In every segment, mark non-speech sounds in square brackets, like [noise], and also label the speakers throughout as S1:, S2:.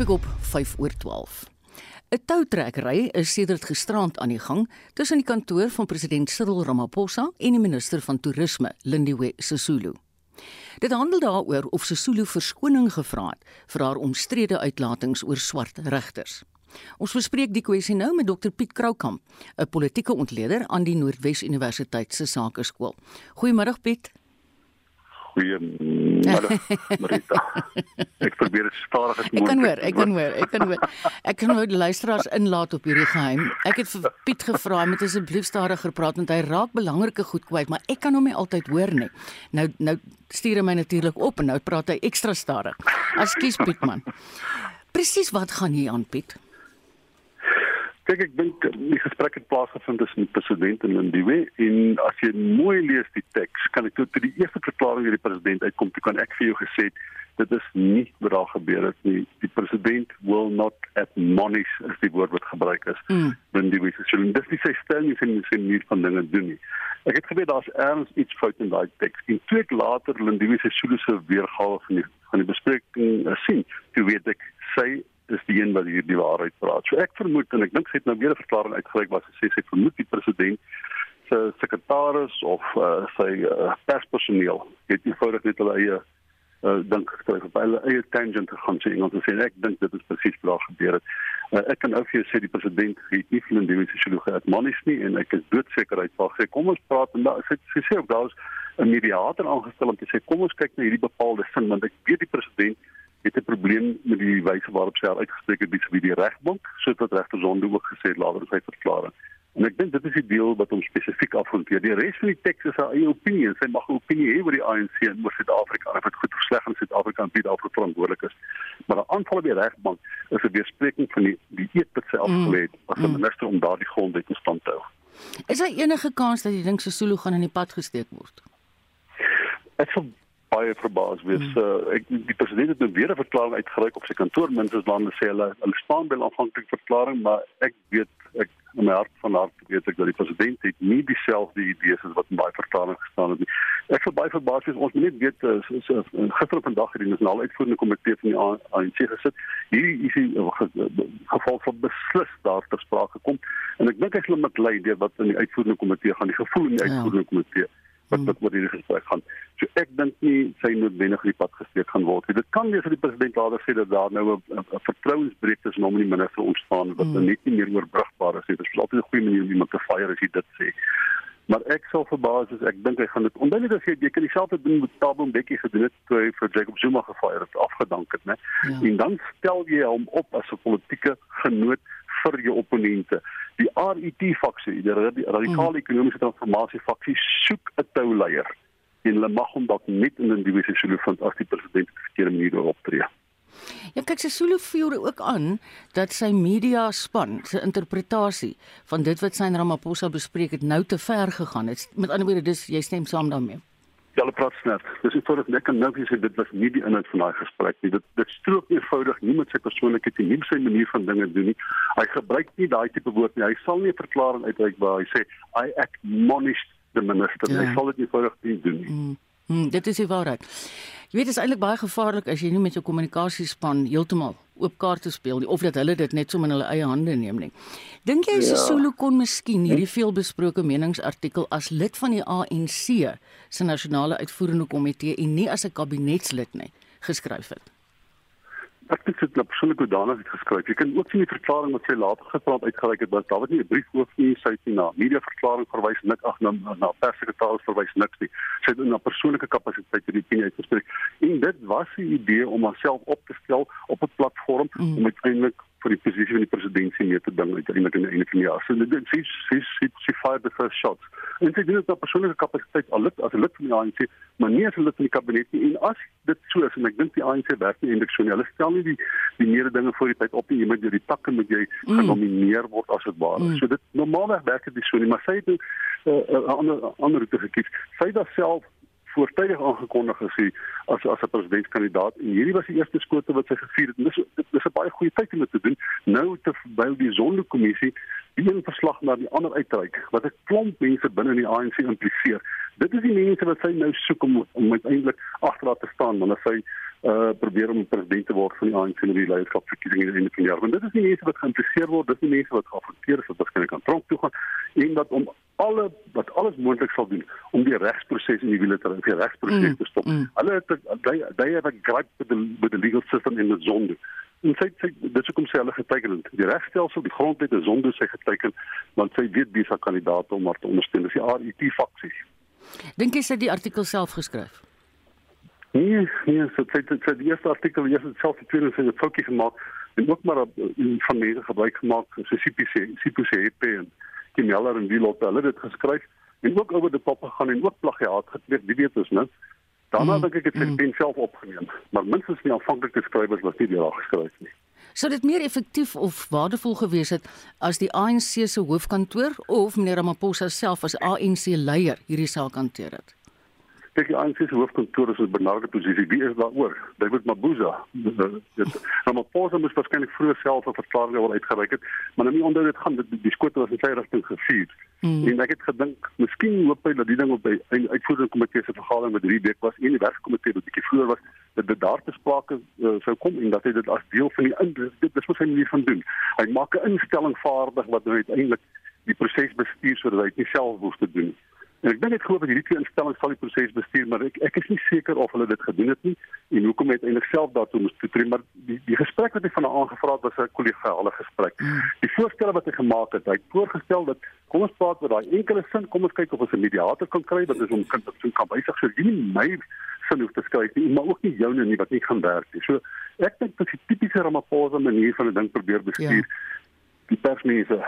S1: Stap ek op 5 oor 12. 'n Toutrekkery is sedert gisterand aan die gang tussen die kantoor van president Cyril Ramaphosa en die minister van toerisme, Lindiwe Sisulu. Dit handel daaroor of Sisulu verskoning gevra het vir haar omstrede uitlatings oor swart regters. Ons bespreek die kwessie nou met Dr Piet Kroukamp, 'n politieke ontleder aan die Noordwes Universiteit se Sakeskool. Goeiemôre Piet.
S2: Goeiemôre Marita. [laughs] Ek probeer dit stadig as
S1: moontlik. Ek kan hoor, ek kan hoor, ek kan hoor. Ek kan die luisteraars inlaat op hierdie geheim. Ek het vir Piet gevra om asseblief stadiger praat want hy raak belangrike goed kwyt, maar ek kan hom nie altyd hoor nie. Nou nou stuur hy my natuurlik op en nou praat hy ekstra stadig. Ekskuus Piet man. Presies wat gaan hier aan Piet?
S2: Kyk ek dink die gesprek het plaasgevind tussen die president en Lindiwe en as jy mooi lees die teks kan ek tot die eerste verklaring deur die president uitkom toe kan ek vir jou gesê dit is nie wat daar gebeur het nie. Die president will not admonish as die woord wat gebruik is. Mm. Lindiwe sê so dis nie sy stelling in die sin nie van dinge doen nie. Ek het geweet daar's erns iets fout in daai teks. En twee ek later Lindiwe se solusie weergawe van die van die bespreking uh, sien toe weet ek sy is die een wat hier die waarheid praat. So ek vermoed en ek dink sy het nou weer 'n verklaring uitgereik wat sê sy vermoed die president se sekretaris of uh, sy uh, perspersoneel het eenvoudig net hulle eie uh, dink geskryf op hulle eie tangent gegaan sê Engels sê ek dink dit is presies wat daar gebeur het. Uh, ek kan ook vir jou sê die president het nie in die fisiologie admonish nie en ek is doodseker hy sal sê kom ons praat en daar sê sy sê of daar's 'n mediator aangestel om te sê kom ons kyk na hierdie bepaalde sin want ek weet die president het 'n probleem met die wyse waarop sy uitgespreek het by die regbank, sodat regter Zondo ook gesê het later in sy verklaring. En ek dink dit is die deel wat hom spesifiek afhanteer. Die res van die teks is sy eie opinie en sy mag 'n opinie hê oor die ANC en oor Suid-Afrika of dit goed of sleg in Suid-Afrika en wie daarvoor verantwoordelik is. Maar 'n aanval op die regbank is 'n weerspreking van die die eet wat sy afgelê het as 'n mm. minister om daardie grondwet in stand te hou.
S1: Is daar enige kans dat die ding so solo gaan in die pad gesteek word?
S2: Ek sal baie verbaas wees. Mm. Uh, ek die president het nou weer 'n verklaring uitgereik op sy kantoor minstens lande sê hulle hulle staan by 'n aanvanklike verklaring, maar ek weet ek in my hart van hart weet ek dat die president het nie dieselfde idees as wat in daai verklaring gestaan het nie. Ek sou baie verbaas wees ons moet net weet uh, so, so, gister op vandag het die nasionale uitvoerende komitee van die ANC gesit. Hierdie is die uh, geval van beslis daar ter sprake kom en ek dink ek sal met lei deur wat in die uitvoerende komitee gaan die gevoel in die ja. uitvoerende ja. komitee wat wat oor hierdie gesprek gaan. So ek dink nie sy noodwendig die pad gesteek gaan word nie. Dit kan wees dat die president later sê dat daar nou 'n vertrouensbreuk tussen hom en die minister ontstaan wat mm. net nie meer oorbrugbaar is nie. Dit is altyd 'n goeie manier om iemand te fire as jy dit sê. Maar ek sal verbaas as ek dink hy gaan dit onduidelik as jy jy kan dieselfde doen met Thabo Mbeki gedoen het toe hy vir Jacob Zuma gefire het, afgedank het, né? Ja. En dan stel jy hom op as 'n politieke genoot vir jou opponente. Die RET faksie, die radikale mm. ekonomiese transformasie faksie soek 'n touleier en hulle mag hom dalk net in 'n divisie sou vind as die president op 'n verkeerde manier optree.
S1: Ja, kyk, Sesulu voer ook aan dat sy media span se interpretasie van dit wat sy en Ramaphosa bespreek het nou te ver gegaan het. Met ander woorde, dis jy stem saam daarmee
S2: hulle praat snert. Dis eenvoudig net kan nou sê dit was nie die inhoud van daai gesprek nie. Dit dit strook eenvoudig nie met sy persoonlikheid nie, nie sy manier van dinge doen nie. Hy gebruik nie daai tipe woord nie. Hy sal nie 'n verklaring uitreik waar hy sê I admonished the minister. Ja. Hy sal dit eenvoudig nie doen nie. Mm.
S1: Mm, dit is die waarheid. Jy weet dit is eintlik baie gevaarlik as jy nie met jou kommunikasiespan heeltemal oop kaarte speel nie of dat hulle dit net so in hulle eie hande neem nie. Dink jy ja. Sesulu kon miskien hierdie veelbesproke meningsartikel as lid van die ANC se nasionale uitvoerende komitee en nie as 'n kabinetslid nie geskryf het?
S2: Ek dink dit het persoonlik hoedanig het geskryf. Jy kan ook sien die verklaring wat sy later gepraat uitgereik het, want daar was nie 'n brief oor nie, sy het nie na media verklaring verwys nik ag na na perssekretaris verwys niks nie. Sy het na persoonlike kapasiteit hierdie ding uitgespreek. En dit was 'n idee om haarself op te stel op 'n platform mm. om uiteindelik vir die posisie van die presidentskap mee te ding uiteindelik in die einde van die jaar. So dit sy sy sy sy fired the first shots. En sy doen dit op persoonlike kapasiteit al lid as 'n lid van die ANC, maar nie as 'n lid van die kabinet nie. En as dit so is en ek dink die ANC werk nie eintlik so nie. Hulle stel nie die die meerde dinge voor die tyd op nie. Jy moet deur die takke moet jy mm. genomineer word as dit ware. Mm. So dit normaalweg werk dit so nie, maar sy het 'n uh, uh, ander ander route gekies. Sy het self voortydig aangekondig as hy as as 'n presidentskandidaat en hierdie was die eerste skote wat sy gevier het. Dis dis 'n baie goeie tyd om dit te doen. Nou te by die sondekommissie die een verslag na die ander uitreik wat 'n klomp mense binne die ANC impliseer. Dit is die mense wat sy nou soek om om uiteindelik agterlaat te staan wanneer sy uh probeer om president te word van die ANC in die leierskapverkiesing in die jaar. Want dit is die mense wat geïnteresseerd word, dit is die mense wat geaffekteer is wat waarskynlik aan tronk toe gaan en dat om alle wat alles moontlik sal doen om die regsproses in die wiele te ry, die regsproses mm, te stop. Mm. Hulle het they they have a gripe with the with the legal system in the zone. En sy sê dit is hoekom sy hulle geteken het. Die regstelsel, die grondwet is sonder sy geteken want sy weet wie sy kandidaat om haar te ondersteun. Dis die RET faksie.
S1: Dink jy sy het die artikel self geskryf?
S2: Nee, nee, so dit dit die eerste artikel is dit self die tweede sin 'n foutjie gemaak en ook maar van mense gebruik gemaak so CPC CPC EP en Kimeller en Wielot hulle het dit geskryf en ook oor die pop gegaan en ook plagiaat gepleeg, wie weet ons nou. Daarna mm, dink ek het sy mm. pen self opgeneem, maar minstens die aanvanklike skrywers was nie daar geskryf nie.
S1: Sou dit meer effektief of waardevol gewees het as die ANC se hoofkantoor of meneer Ramaphosa self as ANC leier hierdie saak hanteer het?
S2: Kyk die ANC se hoofkantoor is 'n benarde posisie. Wie is daaroor? David Mabuza. Dit nou maar pos moet waarskynlik vroeër self 'n verklaring wil uitgereik het, maar nou nie onder dit gaan dit die skoot was in sy rigting gevuur. Hmm. En ek het gedink, miskien hoop hy dat die ding op by 'n uitvoerende komitee se vergadering met drie week was en die werkkomitee wat bietjie vroeër was dat dit daar te sprake uh, sou kom en dat hy dit as deel van die in dit is wat hy nie van doen. Hy maak 'n instelling vaardig wat nou uiteindelik die proses bestuur sodat hy dit nie self hoef te doen nie. En ek dink ek glo dat hierdie twee instellings sal die proses bestuur, maar ek ek is nie seker of hulle dit gedoen het nie en hoekom het eintlik self daartoe moes toetree, maar die die gesprek wat hy van aangevra het was 'n kollegiale gesprek. Hmm. Die voorstelle wat hy gemaak het, hy het voorgestel dat kom ons praat oor daai enkele sin, kom ons kyk of ons 'n mediator kan kry wat om kind op so kan wysig so nie my sin hoef te skryf nie, maar ook nie joune nie wat nie gaan werk nie. So ek dink dit is 'n tipiese Ramaphosa manier van 'n ding probeer bestuur. Ja. Die persmense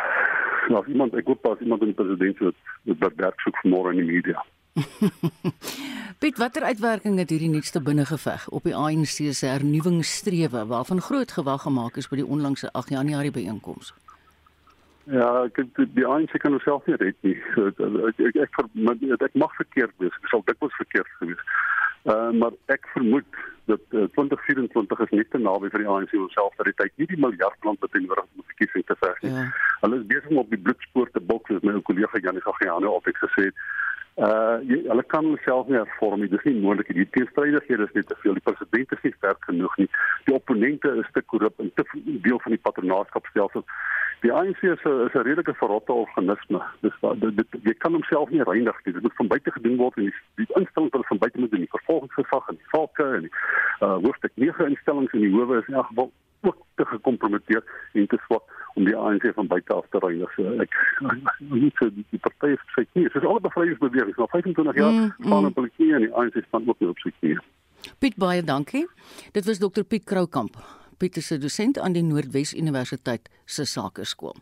S2: nou iemand ek hoop as iemand in die president wat wat werk soek môre in die media. [laughs]
S1: Piet, watter uitwerking het hierdie nuutste binnengeveg op die ANC se hernuwingsstrewe waarvan groot gewag gemaak is by die onlangse 8 Januarie byeenkoms?
S2: Ja, ek die ANC kan homself nie red nie. Ek ek, ek, ek, ek mag verkeerd wees. Ek sal dikwels verkeerd gewees. Uh, maar ek vermoed dat uh, 2024 is net te naby vir die ANC homself dat die tyd nie die miljard rand wat hulle nodig het om verkiesing te veg nie. Ja. Hulle is besig om op die bloedspoor te bok soos my ou kollega Janie Gagiano het gesê. Uh jy, hulle kan homself nie hervorm nie. Dis nie moontlik nie. Die teenstrydighede is net te veel. Die president is nie sterk genoeg nie. Die opponente is te korrup en te deel van die patronaatskapstelsel die ANC is 'n is 'n redelike verrotte organisme. Dis dit, dit jy kan homself nie reinig nie. Dit moet van buite gedoen word en die, die instelling wat van buite moet doen, die vervolgingsgesag en die valke en die uh hoofstuk 9 instellings in die howe is in elk geval ook te gekompromiteer en te swak om die ANC van buite af te reinig. So ek nie so die, die partye sê nie, dit is al 'n bevrydingsbeweging. Nou 25 jaar mm, mm. op politiek en die ANC staan ook nie op sy knie.
S1: Piet baie dankie. Dit was dokter Piet Kroukamp. Piet is 'n dosent aan die Noordwes Universiteit se Sakeskool.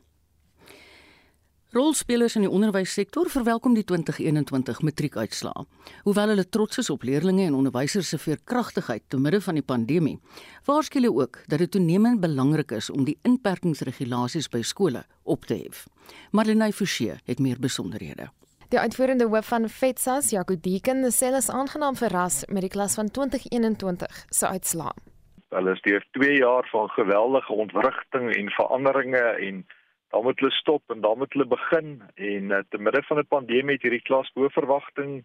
S1: Rolspelers in die onderwyssektor verwelkom die 2021 matriekuitslae. Hoewel hulle trots is op leerders en onderwysers se veerkragtigheid te midde van die pandemie, waarskynlik hulle ook dat dit toenemend belangrik is om die inperkingsregulasies by skole op te hef. Marlenae Forsie het meer besonderhede.
S3: Die uitvoerende hoof van FETSAS, Jaco Deeken, sê hulle is aangenaam verras met die klas van 2021 se uitslae.
S4: Hulle is deur 2 jaar van geweldige ontwrigting en veranderinge en dan moet hulle stop en dan moet hulle begin en uh, te midde van 'n pandemie het hierdie klas bo verwagting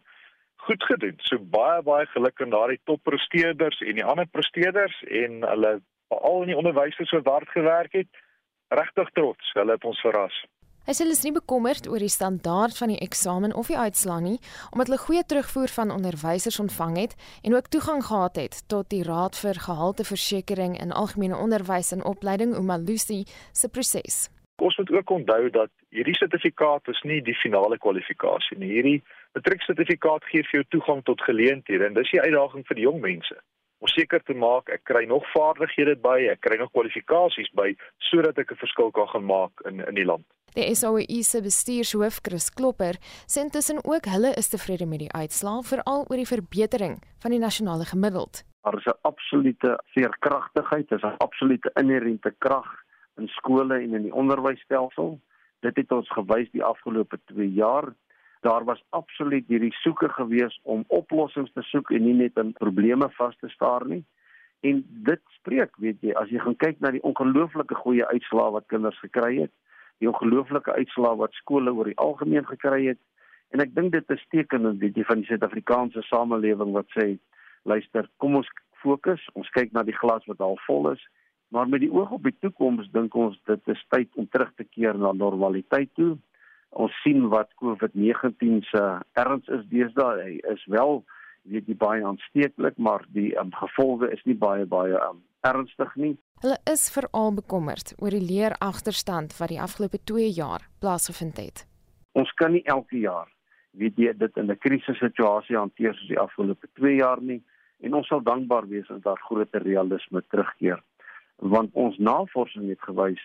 S4: goed gedoen. So baie baie geluk aan daardie toppresteerders en die ander presteerders en hulle veral in die onderwysers wat hard gewerk het. Regtig trots. Hulle het ons verras.
S3: Hy sê hulle is nie bekommerd oor die standaard van die eksamen of die uitslaa nie, omdat hulle goeie terugvoer van onderwysers ontvang het en ook toegang gehad het tot die Raad vir Gehalteversekering in Algemene Onderwys en Opleiding Umalusi se proses.
S4: Ons moet ook onthou dat hierdie sertifikaat is nie die finale kwalifikasie nie. Hierdie matrieksertifikaat gee vir jou toegang tot geleenthede en dis die uitdaging vir die jong mense om seker te maak ek kry nog vaardighede by, ek kry nog kwalifikasies by sodat ek 'n verskil kan gaan maak in in die land.
S3: Die SOE se bestuurshoof Chris Klopper sê intussen ook hulle is tevrede met die uitslae veral oor die verbetering van die nasionale gemiddeld.
S5: Daar is 'n absolute veerkragtigheid, is 'n absolute inherente krag in skole en in die onderwysstelsel. Dit het ons gewys die afgelope 2 jaar daar was absoluut hierdie soeke gewees om oplossings te soek en nie net in probleme vas te staar nie. En dit spreek, weet jy, as jy gaan kyk na die ongelooflike goeie uitslae wat kinders gekry het, die ongelooflike uitslae wat skole oor die algemeen gekry het En ek dink dit is tekenend weet jy van die Suid-Afrikaanse samelewing wat sê luister, kom ons fokus, ons kyk na die glas wat al vol is, maar met die oog op die toekoms dink ons dit is tyd om terug te keer na normaliteit toe. Ons sien wat COVID-19 se erns is deesdae. Hy is wel weet jy baie aansteeklik, maar die um, gevolge is nie baie baie um, ernstig nie.
S3: Hulle is veral bekommerd oor die leeragterstand wat die afgelope 2 jaar plaasgevind het.
S5: Ons kan nie elke jaar weet jy dit in 'n krisissituasie hanteer soos die afgelope 2 jaar nie en ons sal dankbaar wees as daar groter realisme terugkeer want ons navorsing het gewys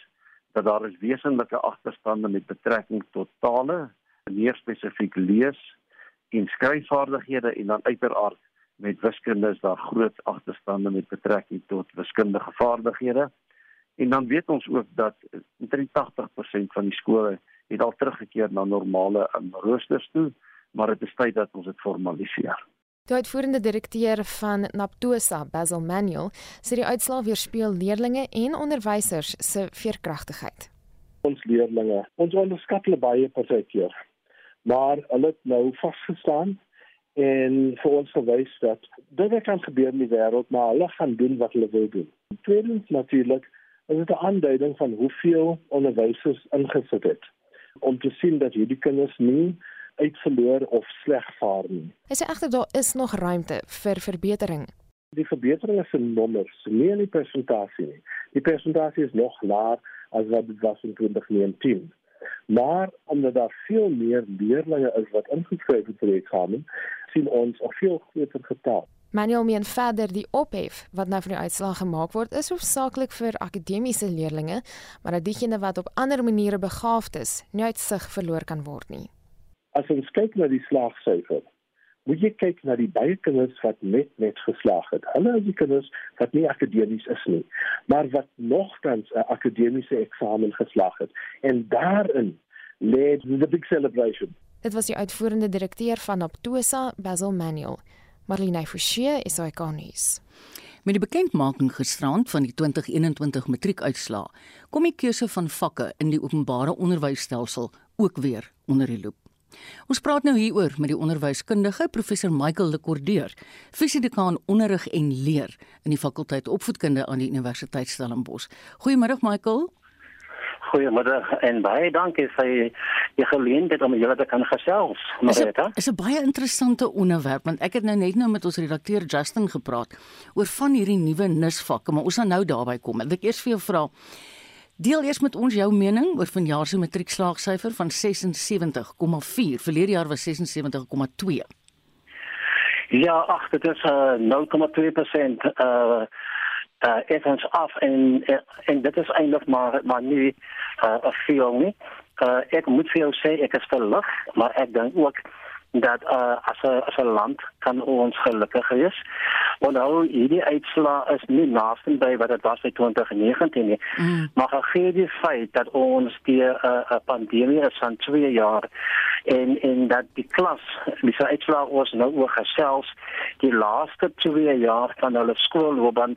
S5: dat daar is wesenlike agterstande met betrekking tot tale, meer spesifiek lees en skryfvaardighede en dan uiteraard met wiskunde is daar groot agterstande met betrekking tot wiskundige vaardighede. En dan weet ons ook dat omtrent 80% van die skole het al teruggekeer na normale um, roosters toe, maar dit is tyd dat ons dit formaliseer.
S3: Die uitvoerende direkteur van Naptosa, Basil Manuel, sê die uitslae weerspieël leerdlinge en onderwysers se veerkragtigheid.
S6: Ons leerdlinge, ons onderskat hulle baie partykeer. Maar hulle het nou vasgestaan en vir ons gewys dat dit kan gebeur in die wêreld, maar hulle gaan doen wat hulle wil doen. Tweedens natuurlik, is dit 'n aanduiding van hoeveel onderwysers ingesit het om te sien dat hierdie kinders nie uitverloor of sleg vaar nie.
S3: Hy sê egter daar is nog ruimte vir verbetering.
S6: Die verbetering is in nommers, nie in die persentasie nie. Die persentasie is nog laer as wat dit was in 2019. Maar omdat daar veel meer leerders is wat ingeskryf het vir die eksamen, sien ons 'n veel groter getal.
S3: Manuel meen verder die ophef wat nou vir die uitslag gemaak word is hoofsaaklik vir akademiese leerders, maar dat diegene wat op ander maniere begaafd is, nie uitsig verloor kan word nie
S6: as ons kyk na die slaagsyfer, moet jy kyk na die baie kinders wat net net geslaag het. Hulle is die kinders wat nie akademies is nie, maar wat nogtans 'n akademiese eksamen geslaag het. En daarin lê die big celebration.
S3: Dit was die uitvoerende direkteur van Aptosa, Basil Manuel. Marlene Forsie is ikonies.
S1: Met die bekendmaking gisterand van die 2021 matriekuitslae, kom die keuse van vakke in die openbare onderwysstelsel ook weer onder die loep. Ons praat nou hieroor met die onderwyskundige professor Michael Lekordeur, fisiedekaan onderrig en leer in die fakulteit opvoedkunde aan die Universiteit Stellenbosch. Goeiemôre Michael.
S7: Goeiemôre en baie dankie vir die geleentheid om julle te kan gesels.
S1: Dit is 'n baie interessante onderwerp want ek het nou net nou met ons redakteur Justin gepraat oor van hierdie nuwe nisvakke, maar ons gaan nou daarby kom. Ek wil eers vir jou vra Deel eers met ons jou mening oor vanjaar se matriekslaagsyfer van 76,4. Verlede jaar was 76,2.
S7: Ja, ag, dit is uh, 0,2% uh uh effens af en en dit is eintlik maar maar nie uh 'n veel nie. Uh ek moet vir jou sê ek is verlig, maar ek dink ook dat uh, as 'n as 'n land kan ons gelukkig wees. Want nou hierdie uitslaa is nie naaste by wat dit was by 2019 nie. Mm. Maar gegee die feit dat ons die 'n uh, pandemie is van 2 jaar en en dat die klas dis uitslaa ons nou oor gesels die laaste 2 jaar van hulle skoolloopbaan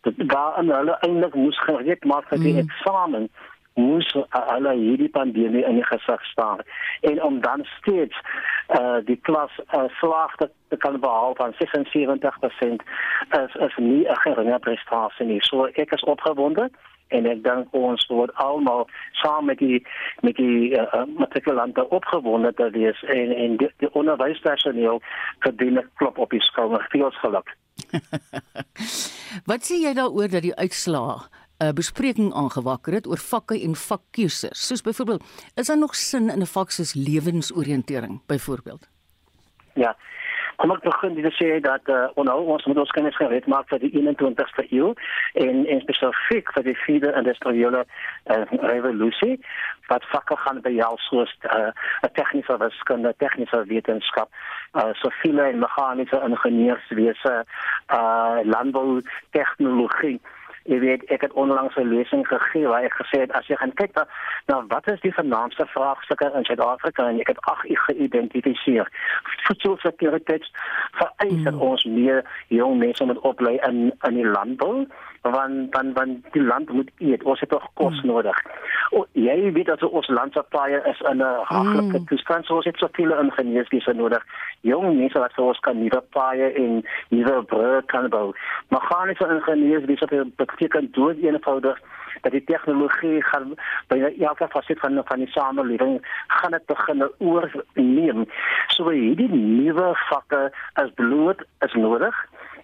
S7: dat daar aan hulle eintlik moes gereed maak vir die mm. eksamen moes hulle hierdie pandemie in die gesig staar en om dan steeds uh die klas uh, slaag te, te kan behaal van 76% is is nie 'n geringe prestasie nie. So ek is opgewonde en ek dink ons word almal saam met die met die uh, matrikulante opgewonde dat wees en en die, die onderwyspersoneel verdien 'n klop op die skouer. Veel geluk. [laughs]
S1: Wat sê jy daaroor dat die uitslae 'n bespreking aangewakker het oor vakke en vakkeuses. Soos byvoorbeeld, is daar nog sin in 'n vak soos lewensoriëntering byvoorbeeld?
S7: Ja. Kom ek begin dit sê dat uh, onhou ons moet ons kennis gereed maak vir die 21ste eeu en en spesifiek vir die vierde industriële uh, revolusie wat vakke gaan jou soos 'n uh, tegniese wiskunde, tegniese wetenskap, uh, siviele en meganiese ingenieurswese, uh, landbou tegnologie Jy weet, ek het onlangs 'n lesing gegee waar ek gesê het as jy gaan kyk na, na wat is die vernaamste vraagstukke in Suid-Afrika en ek het ag ek geïdentifiseer. Voedselsekuriteit vereis dat mm. ons meer jong mense moet oplei in in die landbou want dan dan die land moet eet. Ons het tog kos mm. nodig. O, jy weet dat ons land paie is in 'n haglike mm. toestand. So ons het soveel ingenieurs dis nodig. Jong mense wat vir ons kan nuwe paie en nuwe brûe kan bou. Meganiese ingenieurs dis wat beteken dood eenvoudig dat die tegnologie gaan by elke faset van van die samelewing gaan dit begin oorneem. So hierdie nuwe vakke as bloot is nodig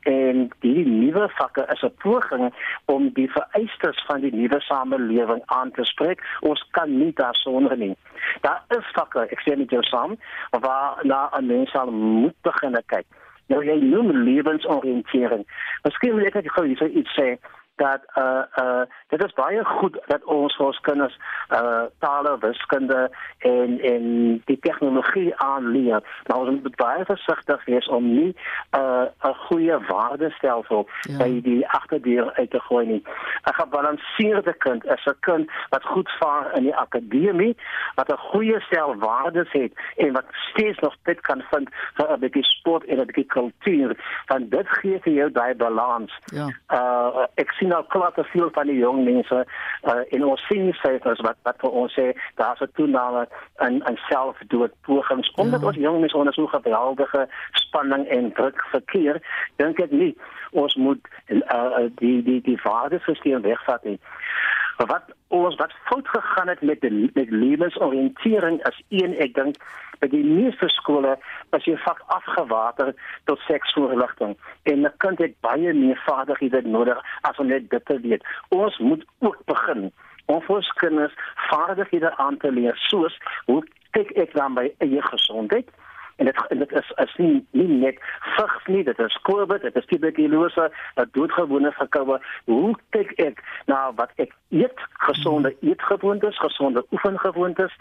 S7: en die nuwe vakke is 'n poging om die vereistes van die nuwe samelewing aan te spreek. Ons kan nie daarsonder nie. Daar is vakke, ek sê met jou saam, waar na 'n mens sal moet begin kyk. Nou jy noem lewensoriëntering. Miskien wil ek net gou iets sê dat uh uh dit is baie goed dat ons ons kinders uh tale, wiskunde en en die tegnologie aanleer. Maar ons moet baie versigtig wees om nie uh 'n goeie waardestelsel ja. by die agterdeur uit te gooi nie. 'n Gebalanseerde kind is 'n kind wat goed vaar in die akademie, wat 'n goeie stel waardes het en wat steeds nog tyd kan vind vir 'n bietjie sport en 'n bietjie kultuur. Want dit gee vir jou daai balans. Ja. Uh ek sien nou klaar te veel van die jong mense uh, en ons sien syfers wat wat vir ons sê daar's 'n toename in in selfdood pogings omdat ja. ons jong mense onder so geweldige spanning en druk verkeer dink ek nie ons moet uh, die die die waardesisteem wegvat nie wat ons wat fout gegaan het met die met lewensoriëntering is een ek dink by die meeste skole as jy vak afgewater tot seksvoorligting en 'n kind het baie meer vaardighede nodig as om net dit te weet. Ons moet ook begin om vir ons kinders vaardighede aan te leer soos hoe kyk ek dan by eie gesondheid? En dit dit is is nie nie net vigs nie dit is COVID dit is tuberkulose 'n doodgewone verkoue. Hoe kyk ek na wat ek eet gesonde eetgewoontes gesonde oefengewoontes?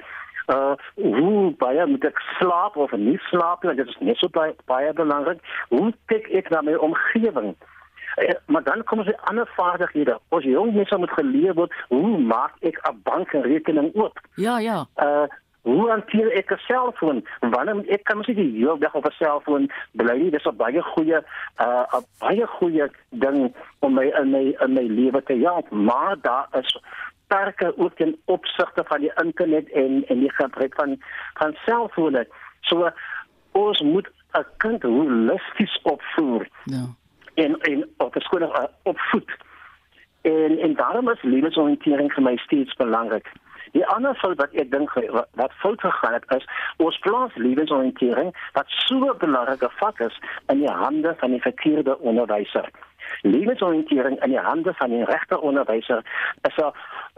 S7: Uh hoe baie moet ek slaap of nie slaap nie dit is net so baie baie belangrik. Hoe kyk ek na my omgewing? Uh, maar dan kom ons by ander vaardighede. Ons jong mense moet geleer word hoe maak ek 'n bankrekening oop?
S1: Ja ja.
S7: Uh hoe hanteer ek 'n selfoon wanneer ek kan mos nie die hele dag op 'n selfoon bly nie dis 'n baie goeie uh 'n baie goeie ding om my in my in my lewe te help maar daar is sterke ook ten opsigte van die internet en en die gebruik van van selfone. So ons moet 'n kind holisties opvoer. Ja. En en op skool uh, opvoed. En en daarom is lewensoriëntering vir my steeds belangrik. Die ander fout wat ek dink wat fout gegaan het is ons plaas lewensoriëntering wat so 'n belangrike vak is in die hande van die verkeerde onderwyser. Lewensoriëntering in die hande van die regte onderwyser is 'n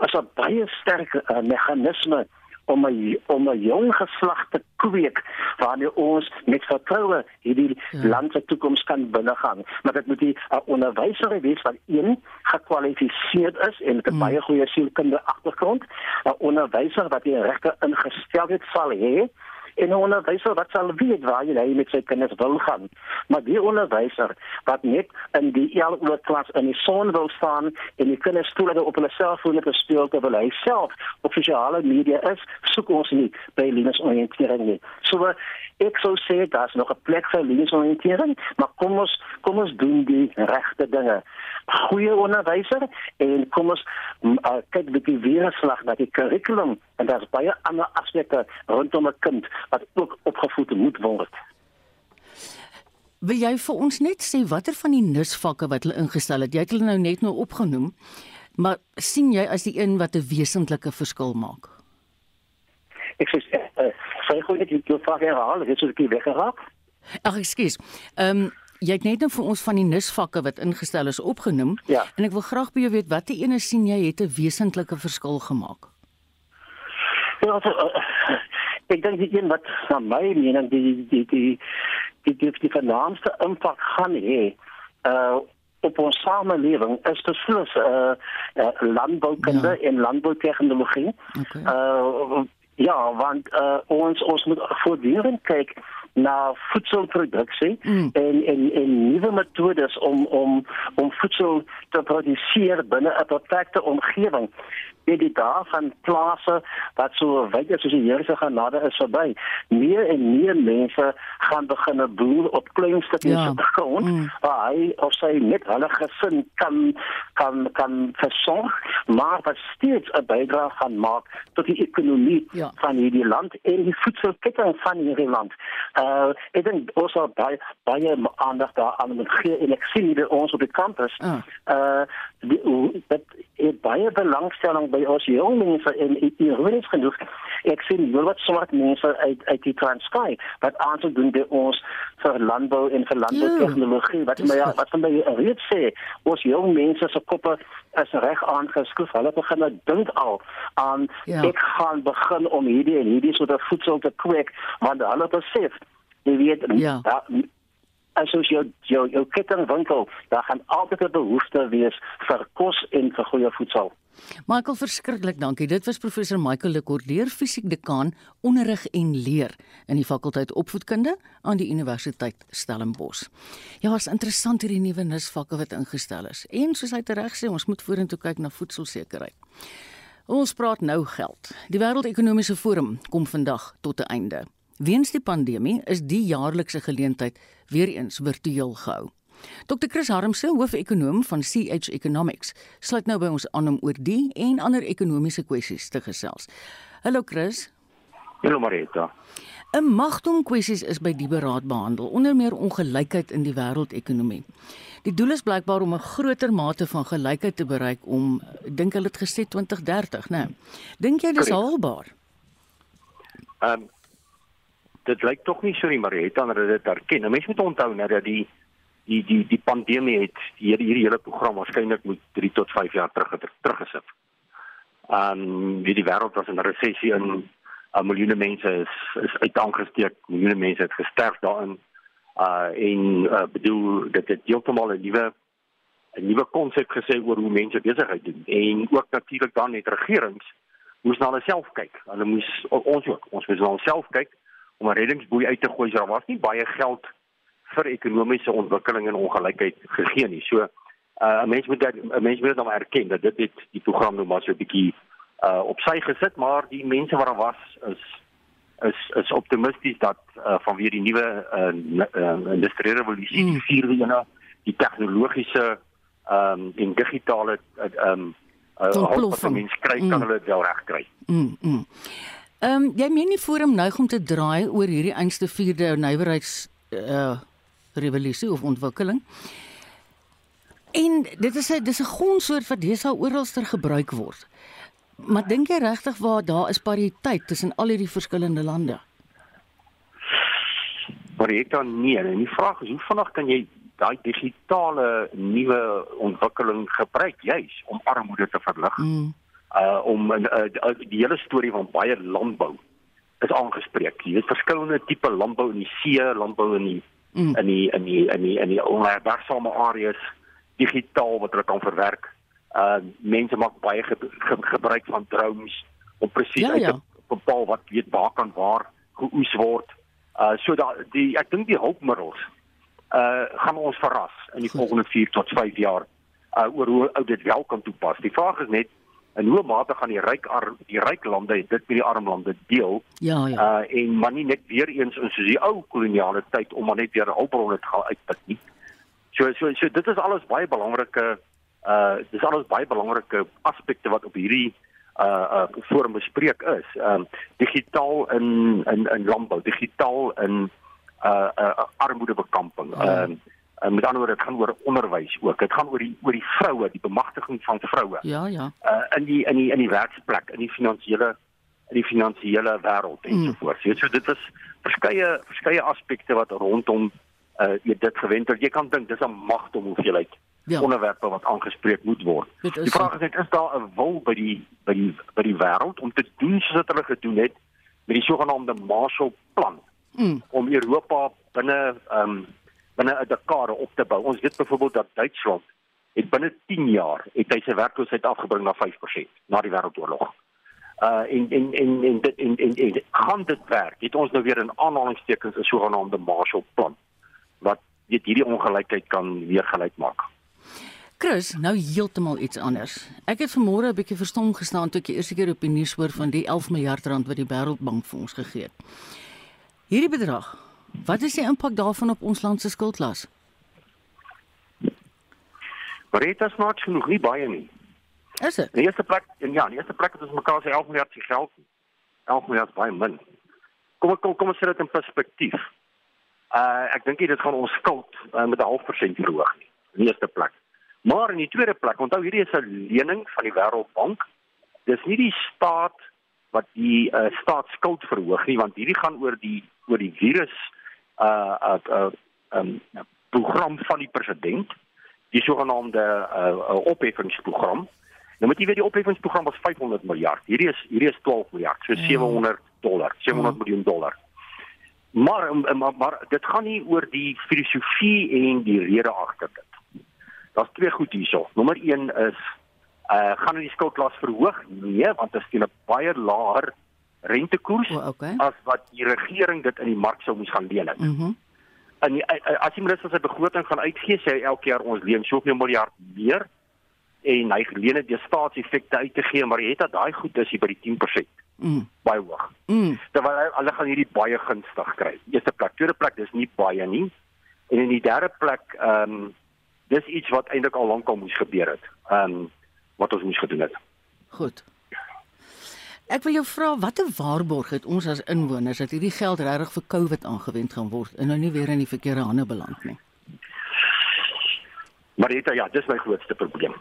S7: is 'n baie sterk uh, meganisme om 'n om 'n jong geslag te kweek waarmee ons met vertroue hierdie ja. land se toekoms kan binnegaan maar dit moet 'n uh, onderwyser wees wat een gekwalifiseerd is en met 'n mm. baie goeie sielkundige agtergrond 'n onderwyser wat die regte ingesteldheid sal hê en 'n onderwyser wat sal weet waar hy met sy kinders wil gaan. Maar die onderwyser wat net in die LO klas in die son wil staan en die kinders stoel op hulle selfone te speel terwyl hy self op sosiale media is, soek ons nie by Linus oriëntering nie. So ek sou sê daar's nog 'n plek vir Linus oriëntering, maar kom ons kom ons doen die regte dinge goeie onderwyser en kom ons uh, kyk met die weerslag na die kurrikulum en daar's baie ander aspekte rondom 'n kind wat ook opgevoed moet word.
S1: Wil jy vir ons net sê watter van die nusvakke wat hulle ingestel het? Jy het hulle nou net nou opgenoem. Maar sien jy as die een wat 'n wesentlike verskil maak?
S7: Ek sê uh, sê gou net jy vra herhaal, het jy dit weggeraak?
S1: Ag, ekskuus. Ehm um, jy het net nou vir ons van die nusvakke wat ingestel is opgenoem
S7: ja.
S1: en ek wil graag by jou weet watter ene sien jy het 'n wesentlike verskil gemaak?
S7: Ja, also, uh, ek dink die een wat na my mening die die die die die die vernaamste impak gaan hê uh op ons samelewing is beslis uh, uh landboukunde ja. en landboutegnologie. Okay. Uh ja, want uh ons ons moet voortdurend kyk na voedselproduksie mm. en en en nuwe metodes om om om voedsel te produseer binne 'n beperkte omgewing. Net die dae van plase wat so wyd as die Here se genade is verby. Meer en meer mense gaan begin boer op klein stukkies ja. grond mm. waar hy of sy net hulle gesin kan kan kan versorg, maar wat steeds 'n bydrae gaan maak tot die ekonomie ja. van hierdie land en die voedselketting van hierdie land. Uh ek dink ons het baie baie aandag daaraan met gee en ek sien dit ons op die kampus. Uh, uh dit het baie belangstelling by ons jong mense en ironies genoeg ek sien heel wat swart mense uit uit die Transkei wat aansoek doen by ons vir landbou en vir landboutegnologie wat my wat van my reeds sê ons jong mense se koppe is reg aangeskroef hulle begin nou dink al aan ja. ek gaan begin om hierdie en hierdie soort voedsel te kweek want hulle besef jy weet ja. da, as jy jou jou, jou kettingwinkel, daar gaan altyd 'n behoefte wees vir kos en vir goeie voedsel.
S1: Michael verskriklik dankie. Dit was professor Michael Lekordeer, fisiek dekaan, onderrig en leer in die fakulteit opvoedkunde aan die Universiteit Stellenbosch. Ja, is interessant hierdie nuwe nisvakke wat ingestel is. En soos hy tereg sê, ons moet vorentoe kyk na voedselsekerheid. Ons praat nou geld. Die Wêreldekonomiese Forum kom vandag tot 'n einde. Weens die pandemie is die jaarlikse geleentheid weer eens virtueel gehou. Dr. Chris Harmse, hoof-ekonoom van CH Economics, sluit nou by ons aan om oor die en ander ekonomiese kwessies te gesels. Hallo Chris.
S8: Hallo Marita.
S1: 'n Magdom kwessies is by die beraad behandel, onder meer ongelykheid in die wêreldekonomie. Die doel is blykbaar om 'n groter mate van gelykheid te bereik om dink hulle het gesê 2030, né? Nee. Dink jy dis haalbaar?
S8: Ehm um, dit lyk tog nie so nie maar het dan dit erken. Nou mense moet onthou nou dat die die die die pandemie het hierdie hierdie hele program waarskynlik moet 3 tot 5 jaar terug teruggesit. Um wie die wêreld was in 'n resessie en 'n uh, miljoene mense is is uitaangesteek, miljoene mense het gesterf daarin. Uh en uh, bedoel dit het heeltemal 'n nuwe 'n nuwe konsep gesê oor hoe mense besigheid doen en ook natuurlik dan net regerings moes na hulle self kyk. Hulle moes ons ook, ons moes na onsself kyk om 'n reddingsboei uit te gooi. Daar was nie baie geld vir ekonomiese ontwikkeling en ongelykheid gegee nie. So uh, 'n mens moet dat 'n mens moet dan erken dat dit het die program nou maar so 'n bietjie uh, op sy gesit, maar die mense wat daar was is is is optimisties dat uh, vanweer die nuwe uh, uh, industriële revolusie, mm. die vierde ene, die tegnologiese ehm um, en digitale ehm um, uh, wat mense kry kan mm. hulle dit wel reg kry.
S1: Mm. mm. Ehm um, jy meen nie forum nou om te draai oor hierdie einste vierde nywerheids uh revolusie of ontwikkeling. En dit is 'n dis 'n grondsoort wat desa oralster gebruik word. Maar dink jy regtig waar daar is pariteit tussen al hierdie verskillende lande?
S8: Maar ek dan nie. En die vraag is hoe vinnig kan jy daai digitale nuwe ontwikkeling gebruik juis om armoede te verlig? Mm uh om uh, die hele storie van baie landbou is aangespreek. Jy weet verskillende tipe landbou in die see, landbou in die mm. in die in die in die in die onherbergsame areas digitaal wat hulle kan verwerk. Uh mense maak baie ge, ge, gebruik van drones om presies ja, ja. te bepaal wat weet waar kan waar geoes word. Uh so dat die ek dink die hulpmiddels uh gaan ons verras in die Goed. volgende 4 tot 5 jaar uh oor hoe ou dit wel kan toepas. Die vraag is net en hoe mate gaan die ryk ar, die ryk lande dit met die arm lande deel.
S1: Ja ja.
S8: Uh en maar nie net weer eens in soos die ou koloniale tyd om maar net weer hulpbronne te gaan uitput nie. So so so dit is alles baie belangrike uh dis alles baie belangrike aspekte wat op hierdie uh uh forum bespreek is. Um digitaal in in in landbou digitaal in uh uh armoedebekamping. Ja. um uh, met ander woorde, dit gaan oor onderwys ook. Dit gaan oor die oor die vroue, die bemagtiging van vroue.
S1: Ja, ja.
S8: Uh in die in die in die werksplek, in die finansiële in die finansiële wêreld en mm. so voort. So, dit is verskeie verskeie aspekte wat rondom uh jy dit gewend het. Jy kan dink dis 'n magdom hoeveelheid ja. onderwerpe wat aangespreek moet word. Die vraag is net is daar 'n wil by die by die by die wêreld om te doen soos wat hulle gedoen het met die sogenaamde Marshall Plan mm. om Europa binne ehm um, binne 'n dekade op te bou. Ons weet byvoorbeeld dat Duitsland het binne 10 jaar het hy sy werkloosheid afgebring na 5% na die wêreldoorlog. Uh en en en en dit en en, en gaan dit werk? Het ons nou weer 'n aanhalingstekens 'n sogenaamde Marshall Plan wat weet hierdie ongelykheid kan weer gelyk maak.
S1: Chris, nou heeltemal iets anders. Ek het vanmôre 'n bietjie verstom gestaan toe ek die eerste keer op die nuus hoor van die 11 miljard rand wat die Wêreldbank vir ons gegee het. Hierdie bedrag, wat is die impak daarvan op ons land se skuldlas?
S8: Is nog genoeg, nie baie nie.
S1: Is dit?
S8: In die eerste plek, en ja, in die eerste plek het ons mekaar sê 11 miljard se geld. 11 miljard baie min. Kom kom kom ons sit dit in perspektief. Uh ek dink dit gaan ons skuld uh, met 'n half persent verhoog nie. In die eerste plek. Maar in die tweede plek, onthou hierdie is 'n lening van die Wêreldbank. Dis nie die staat wat die uh, staatsskuld verhoog nie, want hierdie gaan oor die oor die virus uh uh 'n uh, um, program van die president, die sogenaamde uh, opheffingsprogram. Nou moet jy weet die opheffingsprogram was 500 miljard. Hierdie is hierdie is 12 miljard, so 700 dollar, 700 miljoen dollar. Maar, maar maar dit gaan nie oor die filosofie en die rede agter dit. Daar's twee goed hierso. Nommer 1 is uh gaan die skuldklas verhoog? Nee, want dit is teen 'n baie laer rentekoers
S1: O, okay.
S8: as wat die regering dit in die mark sou moes gaan leen.
S1: Mhm. Mm
S8: En die- uh, as die minister sy begroting gaan uitgee, sê hy elke jaar ons leen soveel miljard meer en hy leen dit deur staatseffekte uit te gee, maar jy het dat daai goed is hier by die 10%
S1: mm.
S8: baie hoog
S1: Mm.
S8: terwyl hy- hulle gaan hierdie baie gunstig kry. Eerste plek, tweede plek dis nie baie nie. En in die derde plek, ehm um, dis iets wat eintlik al lank al moes gebeur het. Ehm um, wat ons moes gedoen het.
S1: Goed. Ek wil jou vra watter waarborg het ons as inwoners dat hierdie geld regtig vir COVID aangewend gaan word en nou nie weer in die verkeerde hande beland nie.
S8: Maar dit ja, dis my grootste probleem.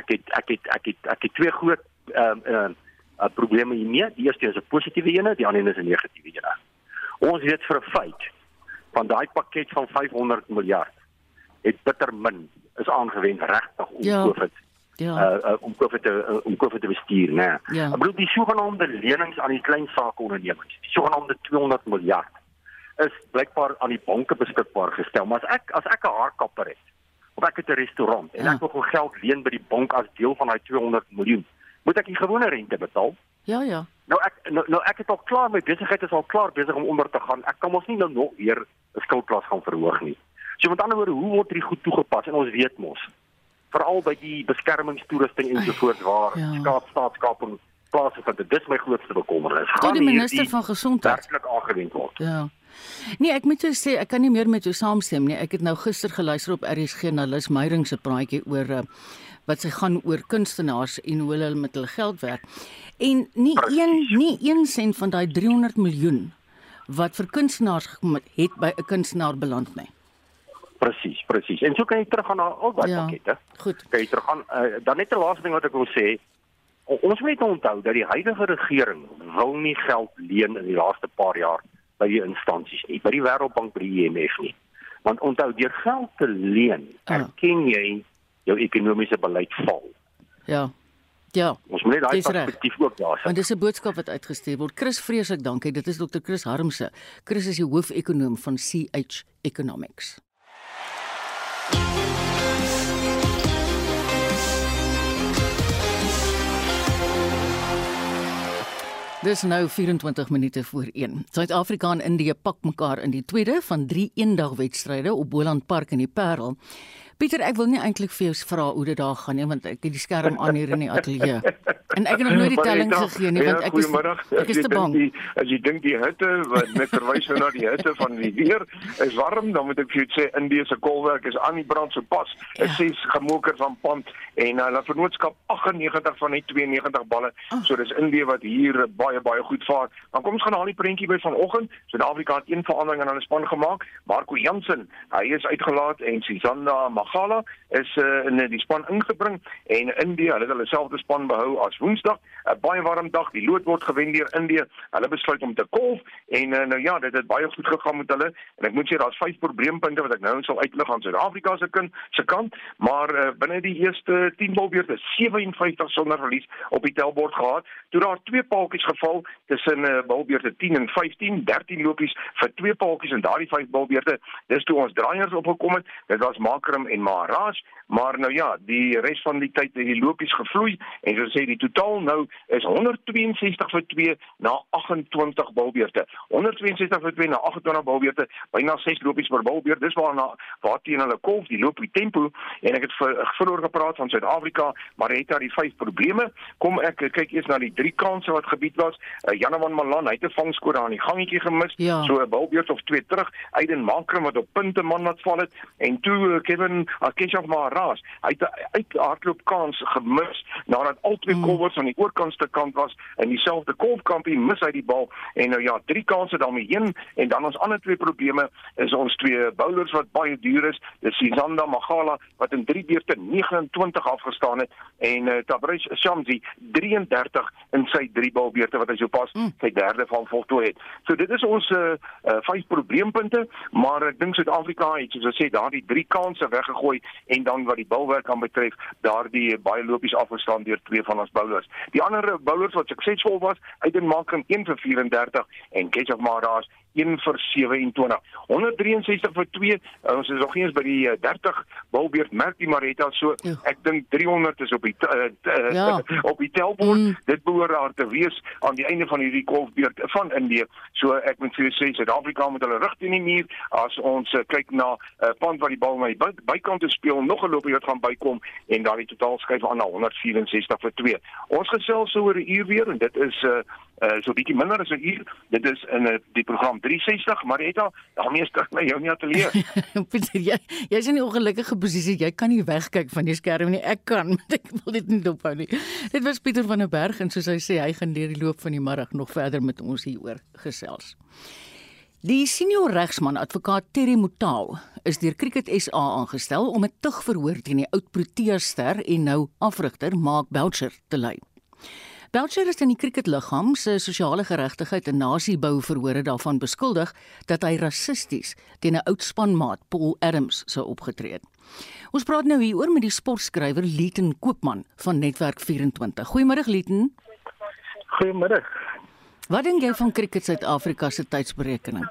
S8: Ek het ek het ek het ek het twee groot ehm uh, ehm uh, probleme hiermee. Die eerste is 'n positiewe een, die ander is 'n negatiewe een. Ons weet vir 'n feit van daai pakket van 500 miljard het bitter min is aangewend regtig om
S1: Ja.
S8: COVID
S1: Ja.
S8: uh, uh, om COVID te uh, om COVID te bestuur, né? Nee.
S1: Ja.
S8: Ek bedoel die sogenaamde lenings aan die klein saakondernemings, die sogenaamde 200 miljard is blykbaar aan die banke beskikbaar gestel. Maar as ek as ek 'n haarkapper het of ek het 'n restaurant en
S1: Ja.
S8: ek wil gou geld leen by die bank as deel van daai 200 miljoen, moet ek die gewone rente betaal?
S1: Ja, ja.
S8: Nou ek nou, nou ek het al klaar my besigheid is al klaar besig om onder te gaan. Ek kan mos nie nou nog weer 'n skuldklas gaan verhoog nie. So met ander woorde, hoe word hierdie goed toegepas? En ons weet mos veral by die beskermingstoerusting ensovoorts waar
S1: Ja.
S8: ja. staat staatskaping plaasvind. Dis my grootste bekommernis.
S1: Tot
S8: Gaan
S1: die minister van gesondheid.
S8: werklik aangewend word?
S1: Ja. Nee, ek moet jou sê ek kan nie meer met jou saamstem nie. Ek het nou gister geluister op RSG na Lis Meyering se praatjie oor uh, wat sy gaan oor kunstenaars en hoe hulle met hulle geld werk. En nie
S8: Precies.
S1: een nie 1 sent van daai 300 miljoen wat vir kunstenaars gekom het, het by 'n kunstenaar beland nie.
S8: Presies, presies. En so kan jy teruggaan na al daai
S1: Ja.
S8: pakkette.
S1: Goed.
S8: Kan jy teruggaan uh, dan net 'n laaste ding wat ek wil sê. Ons moet onthou dat die huidige regering wil nie geld leen in die laaste paar jaar by die instansies nie, by die Wêreldbank, by die IMF nie. Want onthou, deur geld te leen,
S1: Ah.
S8: erken jy jou ekonomiese beleid val.
S1: Ja. Ja.
S8: Ons moet net daai perspektief ook daar
S1: Want
S8: sit.
S1: dis 'n boodskap wat uitgestuur word. Chris vreeslik dankie. Dit is Dr. Chris Harmse. Chris is die hoofekonoom van CH Economics. Dis nou 24 minute voor 1. Suid-Afrika en Indië pak mekaar in die tweede van 3 eendagwedstryde op Boland Park in die Parel. Pieter, ek wil nie eintlik vir jou vra hoe dit daar gaan nie, want ek het die skerm aan hier in die ateljee. En ek het nog [laughs] nooit die telling gegee nie, want ek is ek is te bang.
S9: Die, as jy dink die hitte wat net verwys nou na die hitte van die weer is warm, dan moet ek vir jou sê Indië se kolwerk is aan die brand so pas.
S1: Ja.
S9: Is ses gemoker van pand en hulle uh, vernootskap 98 van die 92 balle.
S1: Oh.
S9: So dis Indië wat hier baie baie goed vaar. Dan kom ons gaan haal die prentjie by vanoggend. Suid-Afrika het een verandering in hulle span gemaak. Marco Jansen, hy is uitgelaat en Sisanda Magala is uh, in die span ingebring en Indië, hulle het hulle selfde span behou as Woensdag. 'n Baie warm dag. Die lood word gewen deur Indië. Hulle besluit om te kolf en uh, nou ja, dit het baie goed gegaan met hulle en ek moet sê daar's vyf probleempunte wat ek nou sal uitlig aan Suid-Afrika se kind se kant, maar uh, binne die eerste 10 balbeurte 57 sonder verlies op die tellbord gehad. Toe daar twee paaltjies geval tussen uh, balbeurte 10 en 15, 13 lopies vir twee paaltjies en daardie vyf balbeurte. Dis toe ons draaiers opgekom het. Dit was Makram en en Maharaj, maar nou ja, die res van die tyd het die lopies gevloei en soos sê die totaal nou is 162 vir 2 na 28 balbeurte. 162 vir 2 na 28 balbeurte, byna 6 lopies per balbeurt. Dis waarna waarteen hulle kolf, die loop die tempo en ek het vroeër gepraat van Suid-Afrika, maar het daar die vyf probleme. Kom ek kyk eers na die drie kansse wat gebied was. Uh, Janavan Malan, hy het 'n vangskoor aan die gangetjie gemis,
S1: ja.
S9: so 'n balbeurt of twee terug. Aiden Makram wat op punte man wat val het en toe uh, Kevin Raas. Hy het 'n uithardloop kans gemis nadat al twee mm. kolwers aan die oorkantste kant was in dieselfde kolfkampie mis hy die bal en nou ja, drie kansse daarmee heen en dan ons ander twee probleme is ons twee bowlers wat baie duur is. Dis Sizanda Magala wat in 3 beurte 29 afgestaan het en uh, Tabrish Shamsi 33 in sy 3 balbeurte wat hy sopas mm. sy derde van voltooi het. So dit is ons uh, uh, vyf probleempunte, maar ek dink Suid-Afrika het soos ek sê daardie drie kansse weggegooi en dan wat die bilwerk aan betref, daardie baie lopies afgestaan deur twee van ons bowlers. Die ander bowlers wat suksesvol was, Aiden Markham 1 vir 34 en Ketchup Maras 1 vir 27. 163 vir 2. Uh, ons is nog nie eens by die uh, 30 bilbeerd merk die Maretta so. Ek dink 300 is op die uh, ja. [laughs] op die telbord. Mm. Dit behoort daar te wees aan die einde van hierdie golfbeerd van Indië. So ek moet vir julle sê Suid-Afrika moet hulle rug teen die muur as ons uh, kyk na 'n uh, pand wat die bal my by, bykant te speel nog 'n loopie wat gaan bykom en dan die totaal skuif aan na 164 vir 2. Ons gesels so oor 'n uur weer en dit is uh, uh so bietjie minder as 'n uur. Dit is in uh, die program 360, maar al daarmee is terug na jou nie ateljee. [laughs]
S1: Pieter, jy jy's in 'n ongelukkige posisie. Jy kan nie wegkyk van die skerm nie. Ek kan, [laughs] maar ek wil dit nie dophou nie. Dit was Pieter van der Berg en soos hy sê, hy gaan deur die loop van die middag nog verder met ons hieroor gesels. Die senior regsman advokaat Terry Mutau is deur Cricket SA aangestel om 'n tugverhoor teen die oud Proteas ster en nou afrigter Mark Belcher te lei. Belcher is in die cricketliggaam se sosiale geregtigheid en nasiebou verhore daarvan beskuldig dat hy rassisties teen 'n oud spanmaat Paul Adams sou opgetree het. Ons praat nou hier oor met die sportskrywer Leten Koopman van Netwerk 24. Goeiemôre Leten.
S10: Goeiemôre.
S1: Wat dink jy van Cricket Suid-Afrika se tydsberekening?